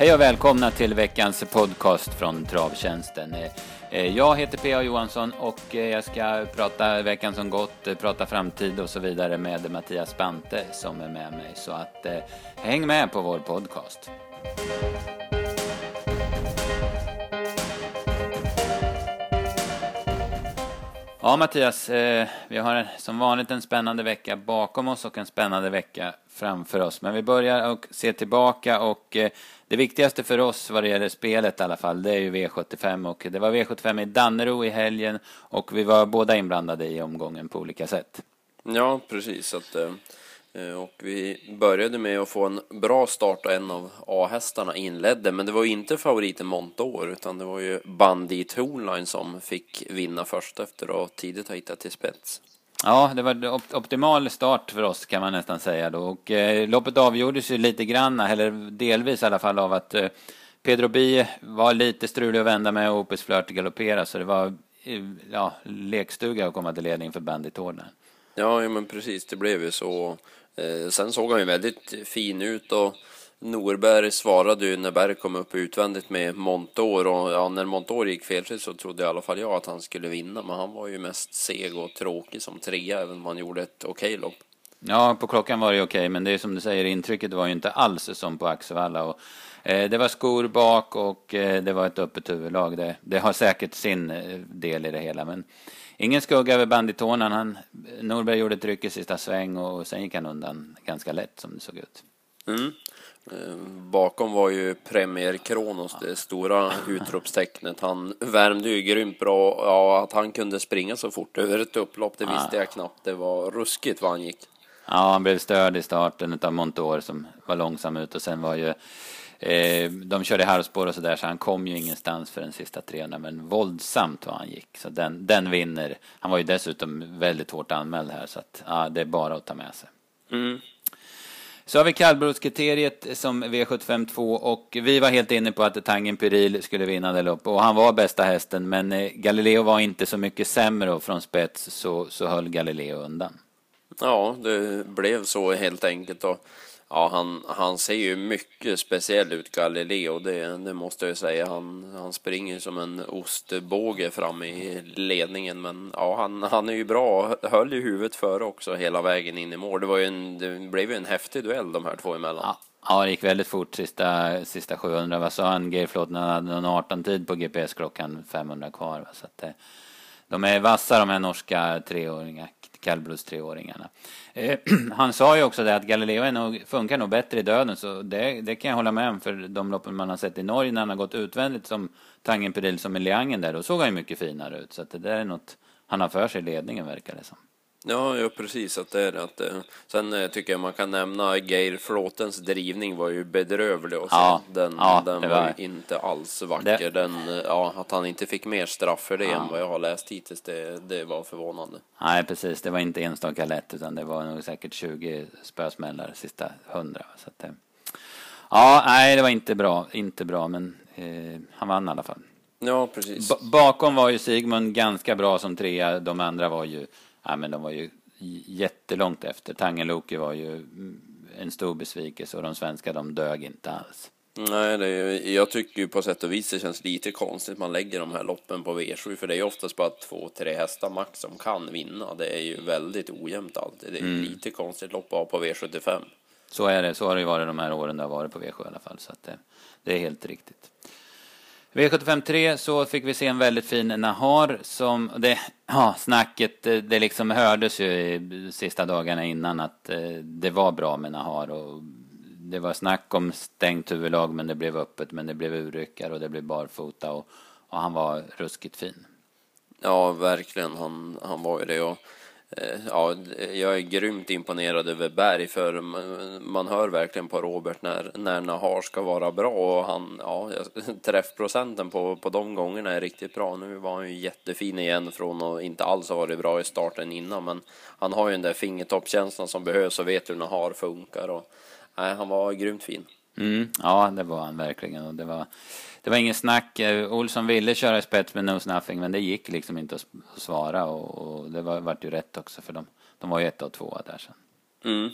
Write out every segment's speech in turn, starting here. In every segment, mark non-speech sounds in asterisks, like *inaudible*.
Hej och välkomna till veckans podcast från Travtjänsten. Eh, eh, jag heter P.A. Johansson och eh, jag ska prata veckan som gått, prata framtid och så vidare med Mattias Bante som är med mig. Så att häng med på vår podcast. Ja, Mattias, vi har som vanligt en spännande vecka bakom oss och en spännande vecka framför oss. Men vi börjar och se tillbaka och det viktigaste för oss vad det gäller spelet i alla fall, det är ju V75 och det var V75 i Dannero i helgen och vi var båda inblandade i omgången på olika sätt. Ja, precis. Att, eh, eh, och vi började med att få en bra start och en av A-hästarna inledde, men det var ju inte favoriten Montor utan det var ju Bandit Hornline som fick vinna först efter att tidigt ha hittat till spets. Ja, det var op optimal start för oss kan man nästan säga då. Och eh, loppet avgjordes ju lite grann, eller delvis i alla fall, av att eh, Pedro Bi var lite strulig att vända med och Opus Flirt galoppera, så det var eh, ja, lekstuga att komma till ledning för Bandit Ja, ja, men precis, det blev ju så. Eh, sen såg han ju väldigt fin ut och Norberg svarade ju när Berg kom upp utvändigt med Montour och ja, när Montour gick felfritt så trodde i alla fall jag att han skulle vinna men han var ju mest seg och tråkig som trea även om han gjorde ett okej lopp. Ja, på klockan var det okej men det är som du säger intrycket var ju inte alls som på Axevalla och eh, det var skor bak och eh, det var ett öppet huvudlag. Det, det har säkert sin eh, del i det hela men ingen skugga över banditonen. Han, Norberg gjorde tryck i sista sväng och sen gick han undan ganska lätt som det såg ut. Mm. Eh, bakom var ju Premier Kronos det stora utropstecknet. Han värmde ju grymt bra. Ja, att han kunde springa så fort över ett upplopp, det visste jag knappt. Det var ruskigt vad han gick. Ja, han blev störd i starten av Montour som var långsam ut och sen var ju eh, de körde halvspår och sådär så han kom ju ingenstans för den sista 300 men våldsamt vad han gick. Så den, den vinner. Han var ju dessutom väldigt hårt anmäld här så att ja, det är bara att ta med sig. Mm. Så har vi kallblodskriteriet som V75 2 och vi var helt inne på att Tangen Pyril skulle vinna det loppet och han var bästa hästen men eh, Galileo var inte så mycket sämre och från spets så, så höll Galileo undan. Ja, det blev så helt enkelt och Ja, han, han ser ju mycket speciell ut, Galileo, det, det måste jag säga. Han, han springer som en ostbåge fram i ledningen, men ja, han, han är ju bra. Höll ju huvudet före också hela vägen in i mål. Det, var ju en, det blev ju en häftig duell de här två emellan. Ja. Ja, det gick väldigt fort sista, sista 700. Vad sa han? Geirflot när han hade någon 18 tid på GPS-klockan 500 kvar. Så att eh, de är vassa de här norska treåringarna kallblodstreåringarna. Eh, *clears throat* han sa ju också det att Galileo är nog, funkar nog bättre i döden, så det, det kan jag hålla med om för de loppen man har sett i Norge när han har gått utvändigt som Tangenpedil som i Liangen där, då såg han ju mycket finare ut. Så att det där är något han har för sig i ledningen verkar det som. Ja, ja precis att det är att det. Sen eh, tycker jag man kan nämna Geir Flåtens drivning var ju bedrövlig och så. Ja, den, ja, den var, var inte alls vacker. Det... Den, eh, ja, att han inte fick mer straff för det ja. än vad jag har läst hittills, det, det var förvånande. Nej, precis. Det var inte enstaka lätt, utan det var nog säkert 20 spösmällar sista hundra. Så att, ja, nej, det var inte bra. Inte bra, men eh, han vann i alla fall. Ja, precis. B bakom var ju Sigmund ganska bra som trea. De andra var ju ja, men de var ju jättelångt efter. Tangenloki var ju en stor besvikelse och de svenska de dög inte alls. Nej, det, jag tycker ju på sätt och vis det känns lite konstigt man lägger de här loppen på V7 för det är ju oftast bara två, tre hästar max som kan vinna. Det är ju väldigt ojämnt alltid. Det är mm. lite konstigt lopp att ha på V75. Så är det, så har det ju varit de här åren det har varit på V7 i alla fall, så att det, det är helt riktigt. V753 så fick vi se en väldigt fin Nahar som det, ja, snacket det liksom hördes ju i sista dagarna innan att eh, det var bra med Nahar och det var snack om stängt huvudlag men det blev öppet men det blev urryckare och det blev barfota och, och han var ruskigt fin. Ja, verkligen. Han, han var ju det. Och Eh, ja, jag är grymt imponerad över Berg för man hör verkligen på Robert när, när Nahar ska vara bra och han, ja, *laughs* träffprocenten på, på de gångerna är riktigt bra. Nu var han ju jättefin igen från att inte alls ha varit bra i starten innan, men han har ju den där fingertoppkänslan som behövs och vet hur Nahar funkar och nej, han var grymt fin. Mm, ja, det var han verkligen och det var det var ingen snack. Eh, Olsson ville köra spets med Nose Nothing men det gick liksom inte att svara och, och det var, vart ju rätt också för dem. De var ju ett och två där sen. Mm.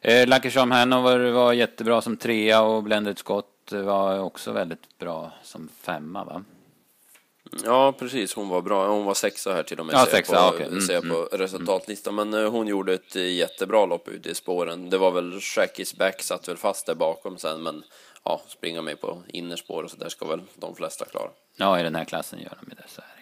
Eh, Lucky Charm Hanover var jättebra som trea och Blended Scott var också väldigt bra som femma va? Ja, precis. Hon var bra. Hon var sexa här till och med. Ja, ser jag sexa, på, okej. Mm, ser jag på resultatlistan. Men eh, hon gjorde ett jättebra lopp ute i spåren. Det var väl Shackis back satt väl fast där bakom sen. Men ja, springa med på innerspår och så där ska väl de flesta klara. Ja, i den här klassen gör de det. Så här.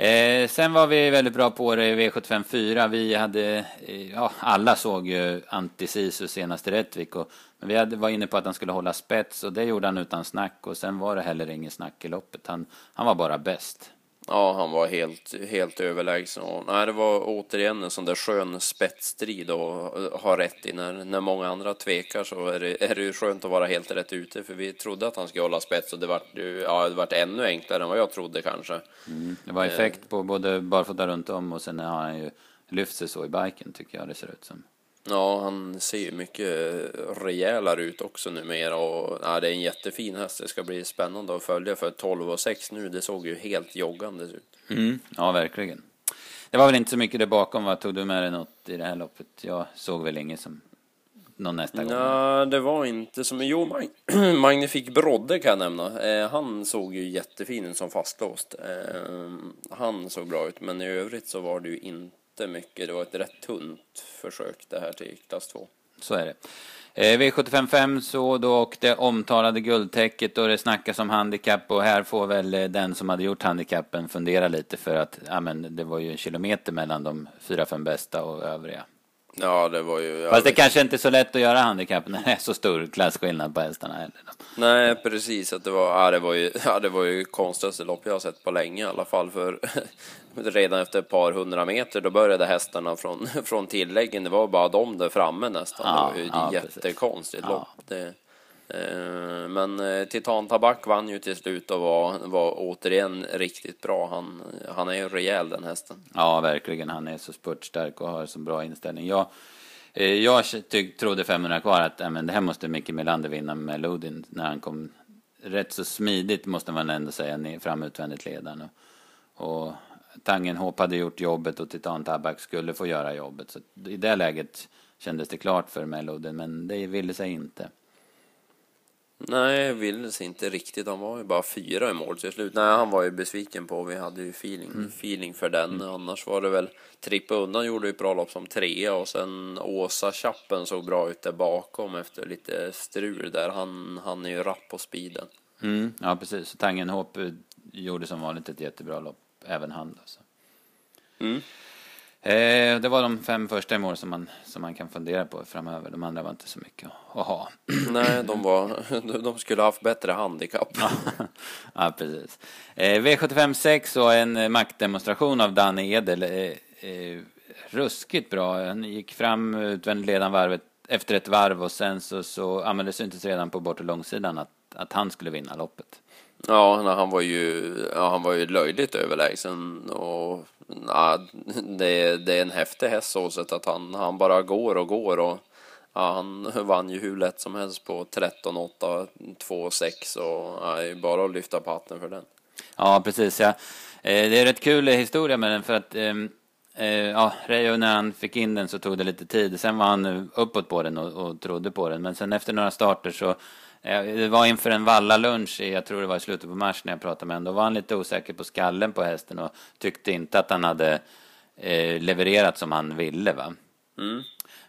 Eh, sen var vi väldigt bra på det i V75 4. Vi hade, eh, ja, alla såg ju Antisisu senast i Rättvik. Och, men vi hade, var inne på att han skulle hålla spets och det gjorde han utan snack. Och sen var det heller ingen snack i loppet. Han, han var bara bäst. Ja, han var helt, helt överlägsen. Och, nej, det var återigen en sån där skön spetsstrid och eh, ha rätt i. När, när många andra tvekar så är det, är det ju skönt att vara helt rätt ute. För vi trodde att han skulle hålla spets och det vart, ja, det vart ännu enklare än vad jag trodde kanske. Mm. Det var effekt på både barfota runt om och sen har han ju lyft sig så i biken tycker jag det ser ut som. Ja, han ser ju mycket rejälare ut också numera och ja, det är en jättefin häst. Det ska bli spännande att följa för 12 och 6 nu. Det såg ju helt joggande ut. Mm. Ja, verkligen. Det var väl inte så mycket där bakom. Vad tog du med dig något i det här loppet? Jag såg väl inget som någon nästa gång. Nej, det var inte som... Jo, Mag- *clears throat* Magnifik Brodde kan jag nämna. Eh, han såg ju jättefin ut som fastlåst. Eh, han såg bra ut, men i övrigt så var det ju inte jättemycket. Det var ett rätt tunt försök det här till klass 2. Så är det. Eh, V755 så då och det omtalade guldtäcket och det snackas om handikapp och här får väl eh, den som hade gjort handikappen fundera lite för att ja, men det var ju en kilometer mellan de fyra, fem bästa och övriga. Ja, det var ju... Fast det kanske inte är så lätt att göra handikapp när det är så stor klasskillnad på hästarna heller. Nej, precis. Att det, var, ja, det, var ju, ja, det var ju konstigaste lopp jag har sett på länge i alla fall. För *laughs* redan efter ett par hundra meter då började hästarna från, *laughs* från tilläggen. Det var bara de där framme nästan. Ja, det var ju ja, jättekonstigt Ja. lopp. Det, Eh, men eh, Titan Tabak vann ju till slut och var, var återigen riktigt bra. Han, han är ju rejäl den hästen. Ja, verkligen. Han är så spurtstark och har så bra inställning. Jag, eh, jag tyck, trodde 500 kvar att äh, ämen, det här måste Micke Melander vinna med Lodin när han kom rätt så smidigt måste man ändå säga framutvändigt ledaren. Och, och Tangenhop hade gjort jobbet och Titan Tabak skulle få göra jobbet. Så i det läget kändes det klart för Melodin, men det ville sig inte. Nej, ville sig inte riktigt. Han var ju bara fyra i mål till slut. Nej, han var ju besviken på. Vi hade ju feeling, feeling för den. Annars var det väl Trippa undan gjorde ju ett bra lopp som trea och sen Åsa Chappen såg bra ut där bakom efter lite strul där. Han, han är ju rapp på speeden. Mm, ja, precis. Så Tangenhop eh, gjorde som vanligt ett jättebra lopp, även han. Då, så. Mm. Eh, det var de fem första i mål som man, som man kan fundera på framöver. De andra var inte så mycket att, ha. *clears throat* Nej, de, var, *laughs* de skulle haft bättre handikapp. ja, *laughs* precis. Eh, V75 6 och en maktdemonstration av Danne Edel. Eh, eh, ruskigt bra. Han gick fram utvändigt ledan varvet efter ett varv och sen så, så ja, men det syntes redan på bortre långsidan att, att han skulle vinna loppet. Ja, han var ju, ja, han var ju löjligt överlägsen och ja, det, det är en häftig häst så sett att han, han bara går och går och ja, han vann ju hur lätt som helst på 13-8, 2-6 och ja, det är bara att lyfta på hatten för den. Ja, precis. Ja. Eh, det är rätt kul historia med den för att ehm, eh, ja, Reijo när han fick in den så tog det lite tid. Sen var han uppåt på den och, och trodde på den. Men sen efter några starter så det var inför en Valla-lunch, jag tror det var i slutet på mars när jag pratade med honom. Då var han lite osäker på skallen på hästen och tyckte inte att han hade eh, levererat som han ville. Va? Mm.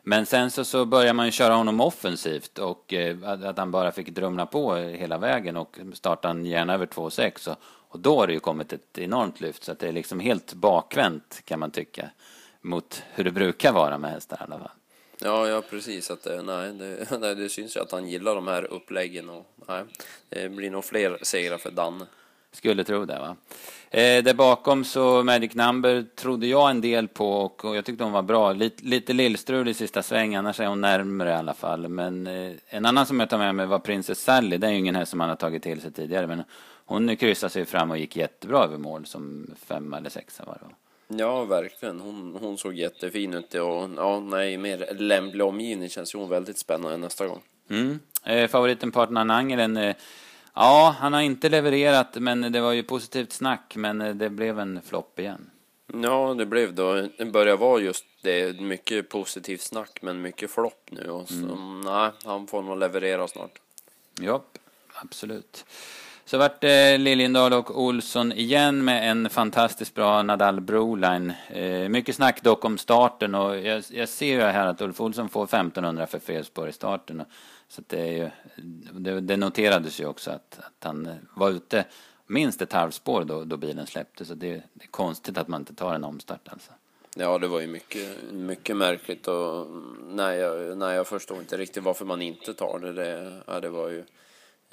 Men sen så, så börjar man ju köra honom offensivt och eh, att, han bara fick drumla på hela vägen och starta gärna över 2,6 och, och då har det ju kommit ett enormt lyft så att det är liksom helt bakvänt kan man tycka mot hur det brukar vara med hästar i alla fall. Ja, ja precis. Att, det- nej, det, *laughs* nej, det syns ju att han gillar de här uppläggen och nej, det blir nog fler segrar för Danne. Skulle tro det va. Eh, där bakom så Magic Number trodde jag en del på och, och jag tyckte hon var bra. Lite, lite lillstrul i sista svängen, annars är hon närmare i alla fall. Men eh, en annan som jag tar med mig var Princess Sally. Det är ju ingen häst som man har tagit till sig tidigare. Men hon kryssade sig fram och gick jättebra över mål som femma eller sexa var det va? Ja, verkligen. Hon, hon såg jättefin ut och ja, nej, mer lämplig omgivning känns ju hon väldigt spännande nästa gång. Mm. Eh, favoriten Partner Angelen. Eh, ja, han har inte levererat men det var ju positivt snack. Men eh, det blev en flopp igen. Ja, det blev då, det börjar vara just det, mycket positivt snack men mycket flopp nu och så, nej, han får nog leverera snart. Japp. absolut. Så vart det Liljendal och Olsson igen med en fantastiskt bra Nadal Broline. Eh, mycket snack dock om starten och jag, jag ser ju här att Ulf Olsson får 1500 för felspår i starten. Så det, är ju, det, det, noterades ju också att, att han var ute minst ett halvspår då, då bilen släppte. Så det, det, är konstigt att man inte tar en omstart alltså. Ja, det var ju mycket, mycket märkligt och nej, jag, nej, jag förstår inte riktigt varför man inte tar det. Det, ja, det var ju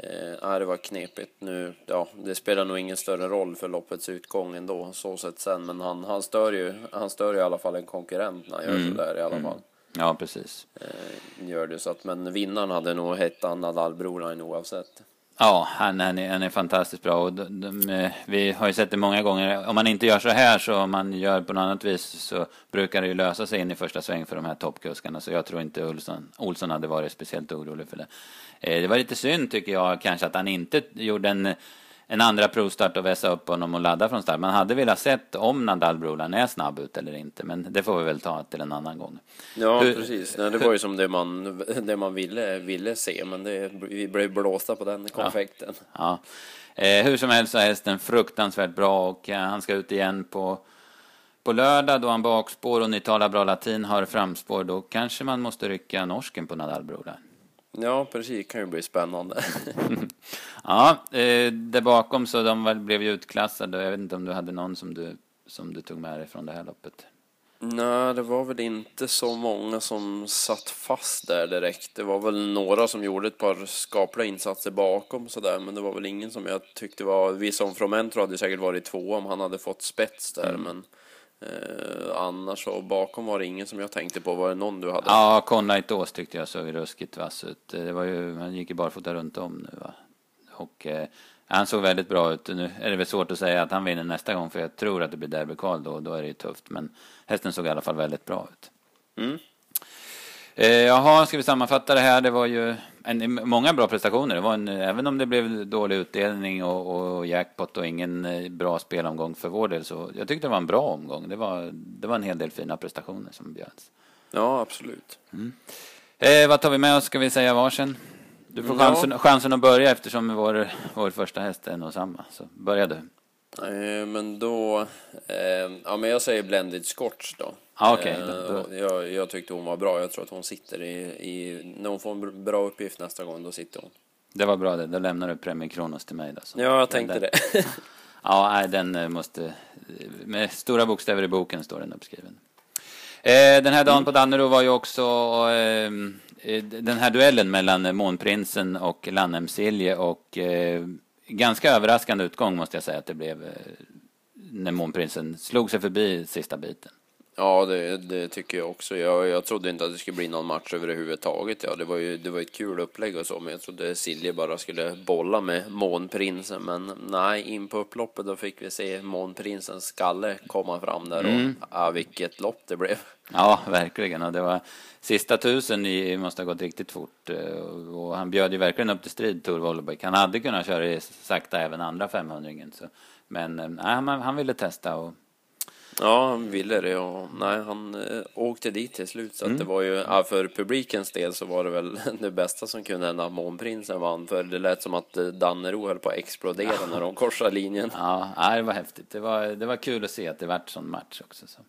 Eh, det var knepigt nu. Ja, det spelar nog ingen större roll för loppets utgång ändå, så sett sen. Men han, han, stör ju, han stör ju i alla fall en konkurrent när han gör mm. sådär i alla mm. fall. Ja, precis. Eh, gör det så att, men vinnaren hade nog hett Nadal Broline oavsett. Ja, han, han, är, han är fantastiskt bra och de, de, vi har ju sett det många gånger. Om man inte gör så här så om man gör på något annat vis så brukar det ju lösa sig in i första sväng för de här toppkuskarna. Så jag tror inte Olsson, Olsson hade varit speciellt orolig för det. Eh, det var lite synd tycker jag kanske att han inte gjorde en, en andra provstart och vässa upp honom och ladda från start. Man hade velat sett om Nadal Brolan är snabb ut eller inte, men det får vi väl ta till en annan gång. Ja, hur, precis. Nej, det var ju som det man, det man ville, ville se, men det, vi blev blåsta på den konfekten. Ja. ja. Eh, hur som helst så är hästen fruktansvärt bra och eh, han ska ut igen på på lördag då han bakspår och ni talar bra latin har framspår, då kanske man måste rycka norsken på Nadal Brolan. Ja, precis. Det kan ju bli spännande. *laughs* ja, eh, där bakom så de blev ju utklassade. Jag vet inte om du hade någon som du, som du tog med dig från det här loppet? Nej, det var väl inte så många som satt fast där direkt. Det var väl några som gjorde ett par skapliga insatser bakom sådär, men det var väl ingen som jag tyckte var... Vi som Fromentro hade säkert varit två om han hade fått spets där, mm. men Eh, annars så bakom var det ingen som jag tänkte på. Var det någon du hade? Ja, Conlight Ås tyckte jag såg ruskigt vass ut. Det var ju, han gick ju barfota runt om nu va. Och eh, han såg väldigt bra ut. Nu är det väl svårt att säga att han vinner nästa gång för jag tror att det blir derbykval då och då är det ju tufft. Men hästen såg i alla fall väldigt bra ut. Mm. Eh, jaha, ska vi sammanfatta det här? Det var ju en, många bra prestationer. Det var en, även om det blev dålig utdelning och, och jackpot och ingen eh, bra spelomgång för vår del så jag tyckte det var en bra omgång. Det var, det var en hel del fina prestationer som bjöds. Ja, absolut. Mm. Eh, vad tar vi med oss? Ska vi säga varsin? Du får chansen, ja. chansen att börja eftersom vår, vår första häst är nog samma. Så börja du. Eh, men då, eh, ja men jag säger Blended Scotch då. Ah, okay. Eh, jag, jag tyckte hon var bra. Jag tror att hon sitter i, i, när hon får en bra uppgift nästa gång, då sitter hon. Det var bra det. Då lämnar du Premier Kronos till mig då. Så. Ja, jag tänkte den, det. *laughs* ja, nej, den eh, måste, med stora bokstäver i boken står den uppskriven. Eh, den här dagen på Dannero var ju också eh, den här duellen mellan Månprinsen och Lannemsilje och eh, ganska överraskande utgång måste jag säga att det blev eh, när Månprinsen slog sig förbi sista biten. Ja, det, det, tycker jag också. Jag, jag trodde inte att det skulle bli någon match överhuvudtaget. Ja, det var ju det var ett kul upplägg och så, men jag trodde Silje bara skulle bolla med Månprinsen. Men nej, in på upploppet då fick vi se Månprinsens skalle komma fram där och mm. ja, vilket lopp det blev. Ja, verkligen. Och det var sista tusen i, måste ha gått riktigt fort eh, och han bjöd ju verkligen upp till strid, Tor Wollebäck. Han hade kunnat köra sakta även andra 500 så Men eh, nej, han, han ville testa och Ja, han ville det och nej, han eh, åkte dit till slut. Så mm. det var ju, ja, för publikens del så var det väl *laughs* det bästa som kunde hända Månprinsen vann. För det lät som att eh, Dannero höll på att explodera när de korsade linjen. Ja, det var häftigt. Det var, det var kul att se att det vart sån match också. Så.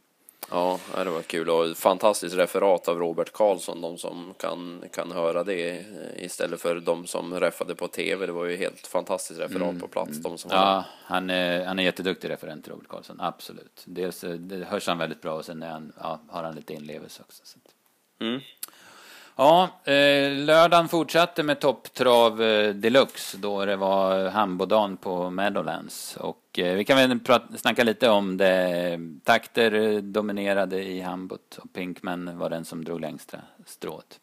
Ja, det var kul och fantastiskt referat av Robert Karlsson, de som kan, kan höra det istället för de som räffade på tv. Det var ju helt fantastiskt referat mm, på plats. De som ja, han är, han är jätteduktig referent, Robert Karlsson, absolut. Dels eh, det hörs han väldigt bra och sen är han, ja, har han lite inlevelse också. Så. Mm. Ja, eh, lördagen fortsatte med topptrav eh, deluxe då det var Hambodan på Meadowlands. Och eh, vi kan väl prata, snacka lite om det. Takter eh, dominerade i Hambot och Pinkman var den som drog längsta strået.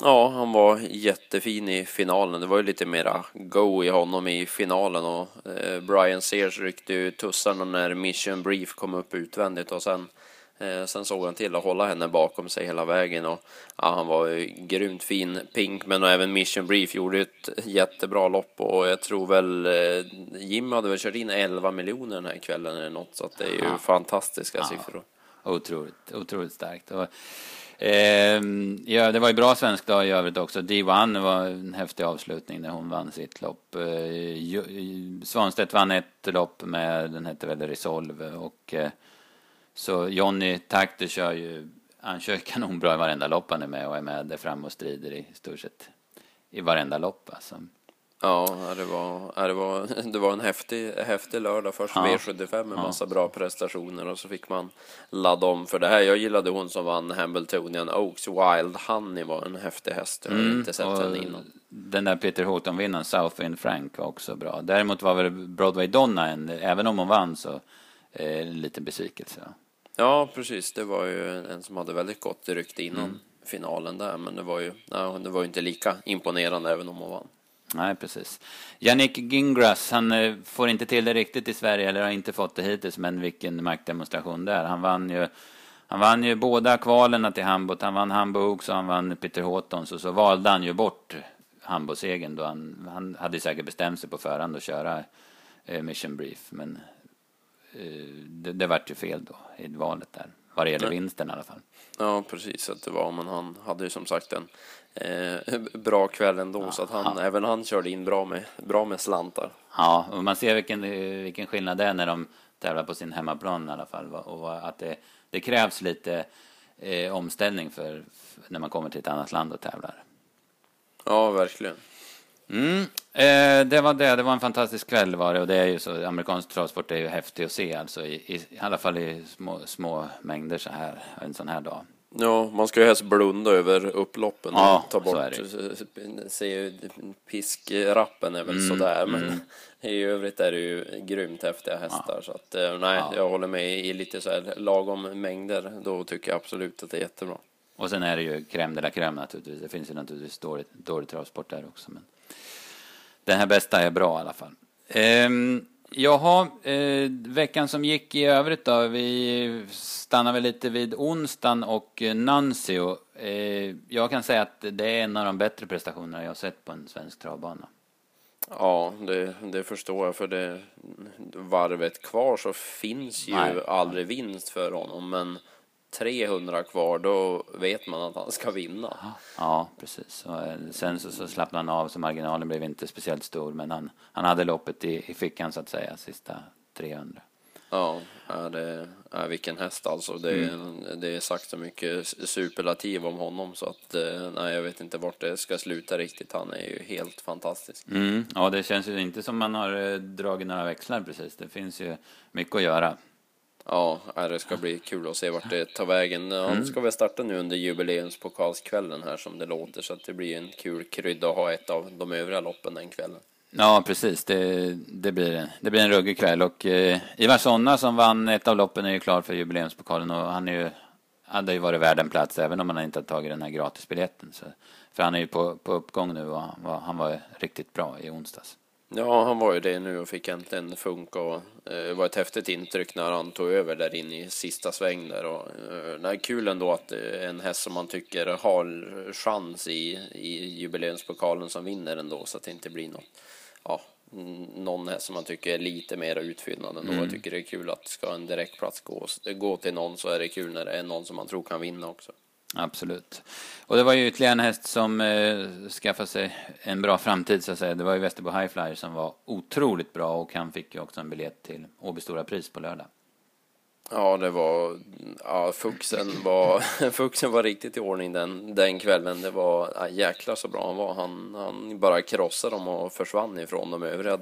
Ja, han var jättefin i finalen. Det var ju lite mera go i honom i finalen och eh, Brian Sears ryckte ju tussarna när Mission Brief kom upp utvändigt och sen sen såg han till att hålla henne bakom sig hela vägen och ja, han var grymt fin. Pinkman och även Mission Brief gjorde ett jättebra lopp och jag tror väl eh, Jim hade väl kört in 11 miljoner den här kvällen eller något så att det är ju ja. fantastiska ja. siffror. Otroligt, otroligt starkt. Och Eh, ja, det var ju bra svensk dag i övrigt också. D1 var en häftig avslutning när hon vann sitt lopp. Eh, Svanstedt vann ett lopp med, den hette väl Resolve och eh, så Jonny Takter kör ju, han kör kanonbra i varenda lopp han är med och är med där fram och strider i stort sett i varenda lopp alltså. Ja, det var, det var, *laughs* det var en häftig, häftig lördag. Först ja. V75 med massa bra prestationer och så fick man ladda om för det här. Jag gillade hon som vann Hambletonian Oaks. Wild Honey var en häftig häst. Jag har mm, inte sett henne innan. Den där Peter Houghton-vinnaren, Southwind Frank, var också bra. Däremot var väl Broadway Donna, en, även om hon vann, så eh, en liten besvikelse. Ja, precis. Det var ju en som hade väldigt gott rykte innan mm. finalen där. Men det var ju, nej, det var inte lika imponerande även om hon vann. Nej, precis. Yannick Gingras, han eh, får inte till det riktigt i Sverige, eller har inte fått det hittills, men vilken maktdemonstration där. Han vann ju, han vann ju båda kvalen till Hamburg. Han vann Hamburg och han vann Peter Houghton, och så valde han ju bort Hamburgsegern då. Han, han hade säkert bestämt sig på förhand att köra eh, Mission Brief, men det, det vart ju fel då i valet där. Vad det gäller vinsten i alla fall. Ja, precis att det var, men han hade ju som sagt en eh, *laughs* bra kväll ändå, ja, så att han, ja. även han körde in bra med, bra med slantar. Ja, och man ser vilken, vilken skillnad det är när de tävlar på sin hemmaplan i alla fall. Och att det, det krävs lite eh, omställning för, för, när man kommer till ett annat land och tävlar. Ja, verkligen. Mm, eh, det var det. Det var en fantastisk kväll var det och det är ju så. Amerikansk travsport är ju häftig att se alltså i, i, i alla fall i små, små mängder så här en sån här dag. Ja, man ska ju helst blunda över upploppen ja, ta bort. Se, piskrappen är väl mm, sådär, men mm. *laughs* i övrigt är det ju grymt häftiga hästar. Ja. Så att, eh, nej, ja. jag håller med i lite så här lagom mängder. Då tycker jag absolut att det är jättebra. Och sen är det ju crème de la crème naturligtvis. Det finns ju naturligtvis dålig, dålig travsport där också. Men den här bästa är bra i alla fall. Um, Jaha, eh, veckan som gick i övrigt då. Vi stannar väl lite vid onsdagen och Nancio. Eh, jag kan säga att det är en av de bättre prestationerna jag har sett på en svensk travbana. Ja, det, det förstår jag. För det varvet kvar så finns ju Nej. aldrig vinst för honom. Men 300 kvar, då vet man att han ska vinna. Ja, precis. Och eh, sen så, så slappnade han av, så marginalen blev inte speciellt stor. Men han, han hade loppet i, i fickan så att säga, sista 300. Ja, det är vilken häst alltså. Det är, mm. det är sagt så mycket superlativ om honom så att eh, nej, jag vet inte vart det ska sluta riktigt. Han är ju helt fantastisk. Mm. Ja, det känns ju inte som man har eh, dragit några växlar precis. Det finns ju mycket att göra. Ja, det ska bli kul att se vart det tar vägen. Han mm. ska väl starta nu under jubileumspokalskvällen här som det låter så att det blir en kul krydda att ha ett av de övriga loppen den kvällen. Ja, precis. Det, det, blir, det blir en ruggig kväll och eh, Ivar Sonna som vann ett av loppen är ju klar för jubileumspokalen och han är ju, hade ju varit värd en plats även om han inte har tagit den här gratisbiljetten. Så, för han är ju på, på uppgång nu och han var, han var riktigt bra i onsdags. Ja, han var ju det nu och fick äntligen funka och eh, det var ett häftigt intryck när han tog över där inne i sista sväng där och eh, det är kul ändå att är en häst som man tycker har chans i, i jubileumspokalen som vinner ändå så att det inte blir något, ja, någon häst som man tycker är lite mer utfyllnad ändå. Mm. Jag tycker det är kul att ska en direktplats gå, gå till någon så är det kul när det är någon som man tror kan vinna också. Absolut. Och det var ju ytterligare en häst som eh, skaffade sig en bra framtid så att säga. Det var ju Västerbo Highflyer som var otroligt bra och han fick ju också en biljett till Åby Stora Pris på lördag. Ja, det var, ja, Fuxen var, *laughs* Fuxen var riktigt i ordning den, den kvällen. Det var, ja, jäklar så bra han var. Han, han bara krossade dem och försvann ifrån de övriga.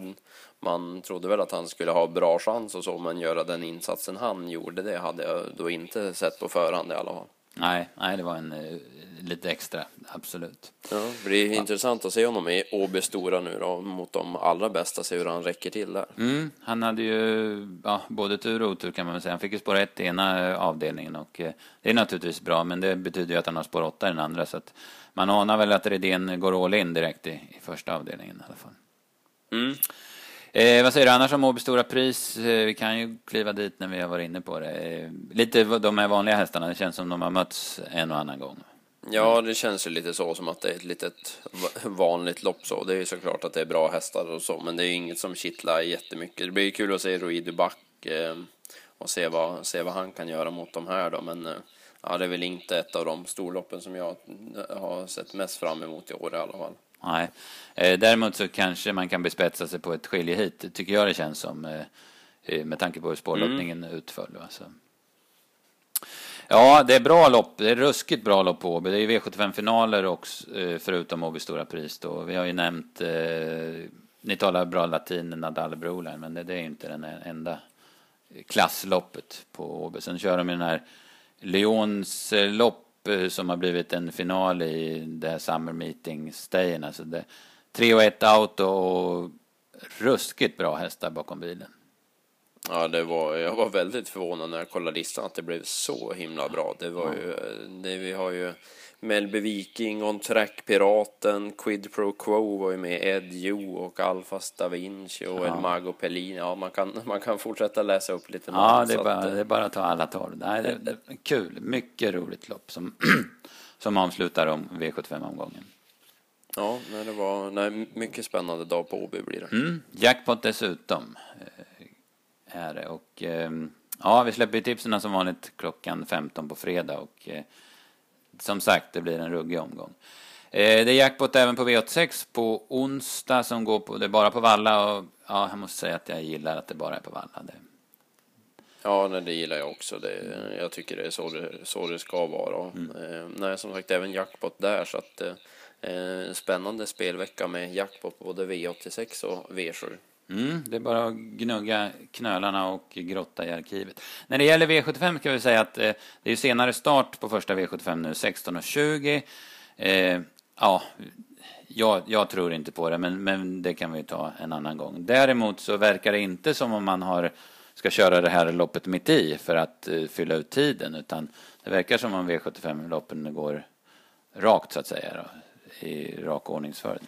Man trodde väl att han skulle ha bra chans och så, men göra den insatsen han gjorde, det hade jag då inte sett på förhand i alla fall. Nej, nej, det var en uh, lite extra, absolut. Ja, det blir ja. intressant att se honom i Åby Stora nu då, mot de allra bästa, se hur han räcker till där. Mm, han hade ju ja, både tur och otur kan man väl säga. Han fick ju spår ett i ena avdelningen och uh, det är naturligtvis bra, men det betyder ju att han har spår åtta i den andra, så att man anar väl att Redén går all in direkt i, i första avdelningen i alla fall. Mm. Eh, vad säger du annars om Åby Stora Pris? Eh, vi kan ju kliva dit när vi har varit inne på det. Eh, lite de här vanliga hästarna, det känns som de har mötts en och annan gång. Ja, det känns ju lite så som att det är ett litet vanligt lopp så. Det är ju såklart att det är bra hästar och så, men det är ju inget som kittlar jättemycket. Det blir ju kul att se Rui Back eh, och se vad, se vad han kan göra mot de här då, men eh, ja, det är väl inte ett av de storloppen som jag har sett mest fram emot i år i alla fall. Nej, eh, däremot så kanske man kan bespetsa sig på ett skiljehit, tycker jag det känns som, eh, eh med tanke på hur spårloppningen mm. utföll. Alltså. Ja, det är bra lopp. Det är ruskigt bra lopp på Åby. Det är V75-finaler också, förutom Åby Stora Pris då. Vi har ju nämnt, eh, ni talar bra latin, Nadal Broline, men det, det är inte den enda klassloppet på Åby. Sen kör de ju den här Lyons lopp Eh, som har blivit en final i det här Summer Meeting-stayen. Alltså det, 3 och 1 auto och ruskigt bra hästar bakom bilen. Ja, det var, jag var väldigt förvånad när jag kollade listan att det blev så himla bra. Det var ju, eh, det, vi har ju Melby Viking, On Track Piraten, Quid Pro Quo var ju med, Ed Jo och Alfas Da Vinci och ja. El Mago Pellini. Ja, man kan, man kan fortsätta läsa upp lite Ja, det är, bara, att, det är bara att ta alla tolv. Nej, det, det, kul, mycket roligt lopp som, *clears throat* som avslutar om V75-omgången. Ja, nej, det var nej, mycket spännande dag på Åby blir det. Mm, jackpot dessutom är det. Och eh, ja, vi släpper tipsen som vanligt klockan 15 på fredag och eh, som sagt, det blir en ruggig omgång. Eh, det är jackpot även på V86 på onsdag som går på, det är bara på Valla och ja, jag måste säga att jag gillar att det bara är på Valla. Det... Ja, nej, det gillar jag också. Det, jag tycker det är så det, så det ska vara. Mm. Eh, nej, som sagt, även jackpot där så att eh, spännande spelvecka med jackpot både V86 och V7. Mm, det är bara att gnugga knölarna och grotta i arkivet. När det gäller V75 kan vi säga att eh, det är senare start på första V75 nu, 16.20. Eh, ja, jag, jag, tror inte på det, men, men det kan vi ta en annan gång. Däremot så verkar det inte som om man har, ska köra det här loppet mitt i för att eh, fylla ut tiden, utan det verkar som om V75-loppen går rakt så att säga, då, i rak ordningsföljd.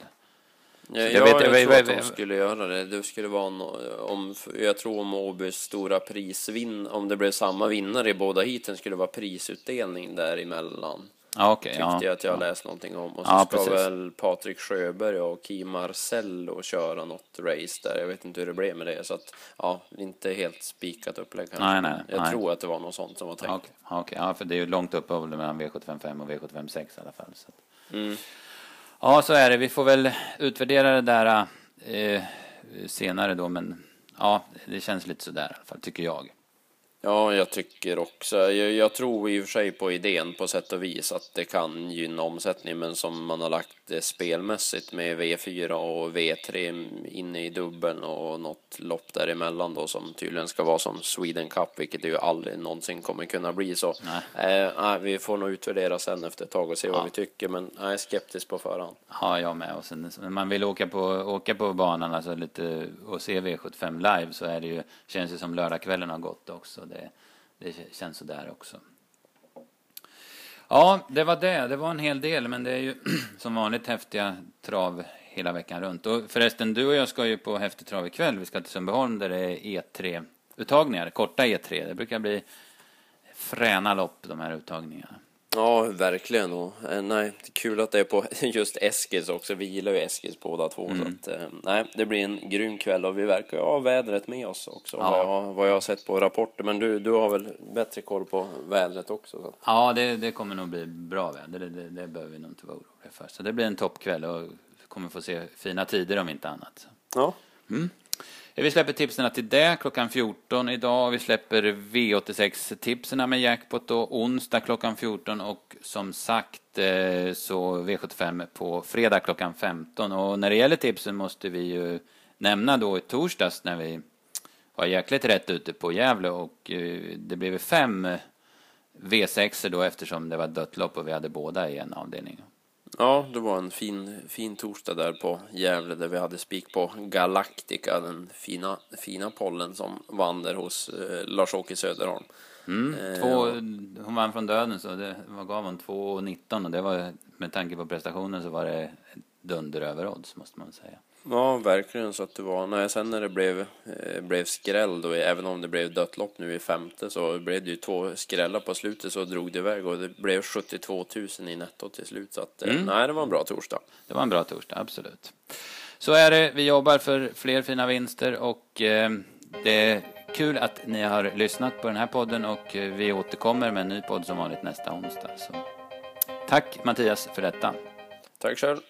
Ja, jag, vet, jag, jag tror att de skulle göra det. Det skulle vara no, om, jag tror om Åbys stora prisvinn, om det blev samma vinnare i båda heaten skulle det vara prisutdelning däremellan. Ja, okay, Tyckte ja, jag att jag ja. läst någonting om. Och så ja, ska precis. väl Patrik Sjöberg och Kim Marcello köra något race där. Jag vet inte hur det blev med det. Så att, ja, inte helt spikat upplägg kanske. Nej, nej, jag nej. tror att det var något sånt som var tänkt. Okej, okay, ja, för det är ju långt uppehåll mellan V755 och V756 i alla fall. Så. Mm. Ja, så är det. Vi får väl utvärdera det där eh, senare då, men ja, det känns lite sådär i alla fall, tycker jag. Ja, jag tycker också. Jag, jag, tror i och för sig på idén på sätt och vis att det kan gynna omsättning, men som man har lagt det spelmässigt med V4 och V3 inne i dubbeln och något lopp däremellan då som tydligen ska vara som Sweden Cup, vilket det ju aldrig någonsin kommer kunna bli så. Nej. Eh, vi får nog utvärdera sen efter ett tag och se ja. vad vi tycker, men jag är skeptisk på förhand. Ja, jag med. Och sen, man vill åka på, åka på banan alltså lite, och se V75 live så är det ju, känns det som lördagskvällen har gått också det, det känns sådär också. Ja, det var det. Det var en hel del, men det är ju *clears throat* som vanligt häftiga trav hela veckan runt. Och förresten, du och jag ska ju på häftig trav ikväll. Vi ska till Sundbyholm där det är E3-uttagningar, korta E3. Det brukar bli fräna lopp, de här uttagningarna. Ja, verkligen. Och, eh, nej, kul att det är på *laughs* just Eskils också. Vi gillar ju Eskils båda två. Mm. Så att, eh, nej, det blir en grym kväll och vi verkar ha vädret med oss också. Ja. Vad, jag, vad jag har sett på rapporter. Men du, du har väl bättre koll på vädret också? Så. Ja, det, det kommer nog bli bra väder. Det, det, det behöver vi nog inte vara oroliga för. Så det blir en toppkväll och vi kommer få se fina tider om inte annat. Ja. Mm. Vi släpper tipsen till det klockan 14 idag. Vi släpper V86-tipsen med jackpot då onsdag klockan 14 och som sagt eh, så V75 på fredag klockan 15. Och när det gäller tipsen måste vi ju nämna då i torsdags när vi var jäkligt rätt ute på Gävle och eh, det blev fem V6 då eftersom det var dött lopp och vi hade båda i en avdelning. Ja, det var en fin, fin torsdag där på Gävle där vi hade spik på Galactica, den fina, fina pollen som vann där hos eh, Lars-Åke Söderholm. Mm, eh, två, hon vann från döden så det vad gav hon 2,19 och det var med tanke på prestationen så var det dunder över odds måste man säga. Ja, verkligen så att det var. Nej, sen när det blev, eh, blev skräll då, även om det blev dött lopp nu i femte så blev det ju två skrällar på slutet så drog det iväg och det blev 72 000 i netto till slut. Så att, eh, mm. nej, det var en bra torsdag. Det var en bra torsdag, absolut. Så är det, vi jobbar för fler fina vinster och eh, det kul att ni har lyssnat på den här podden och eh, vi återkommer med en ny podd som vanligt nästa onsdag. Så, tack Mattias för detta. Tack själv.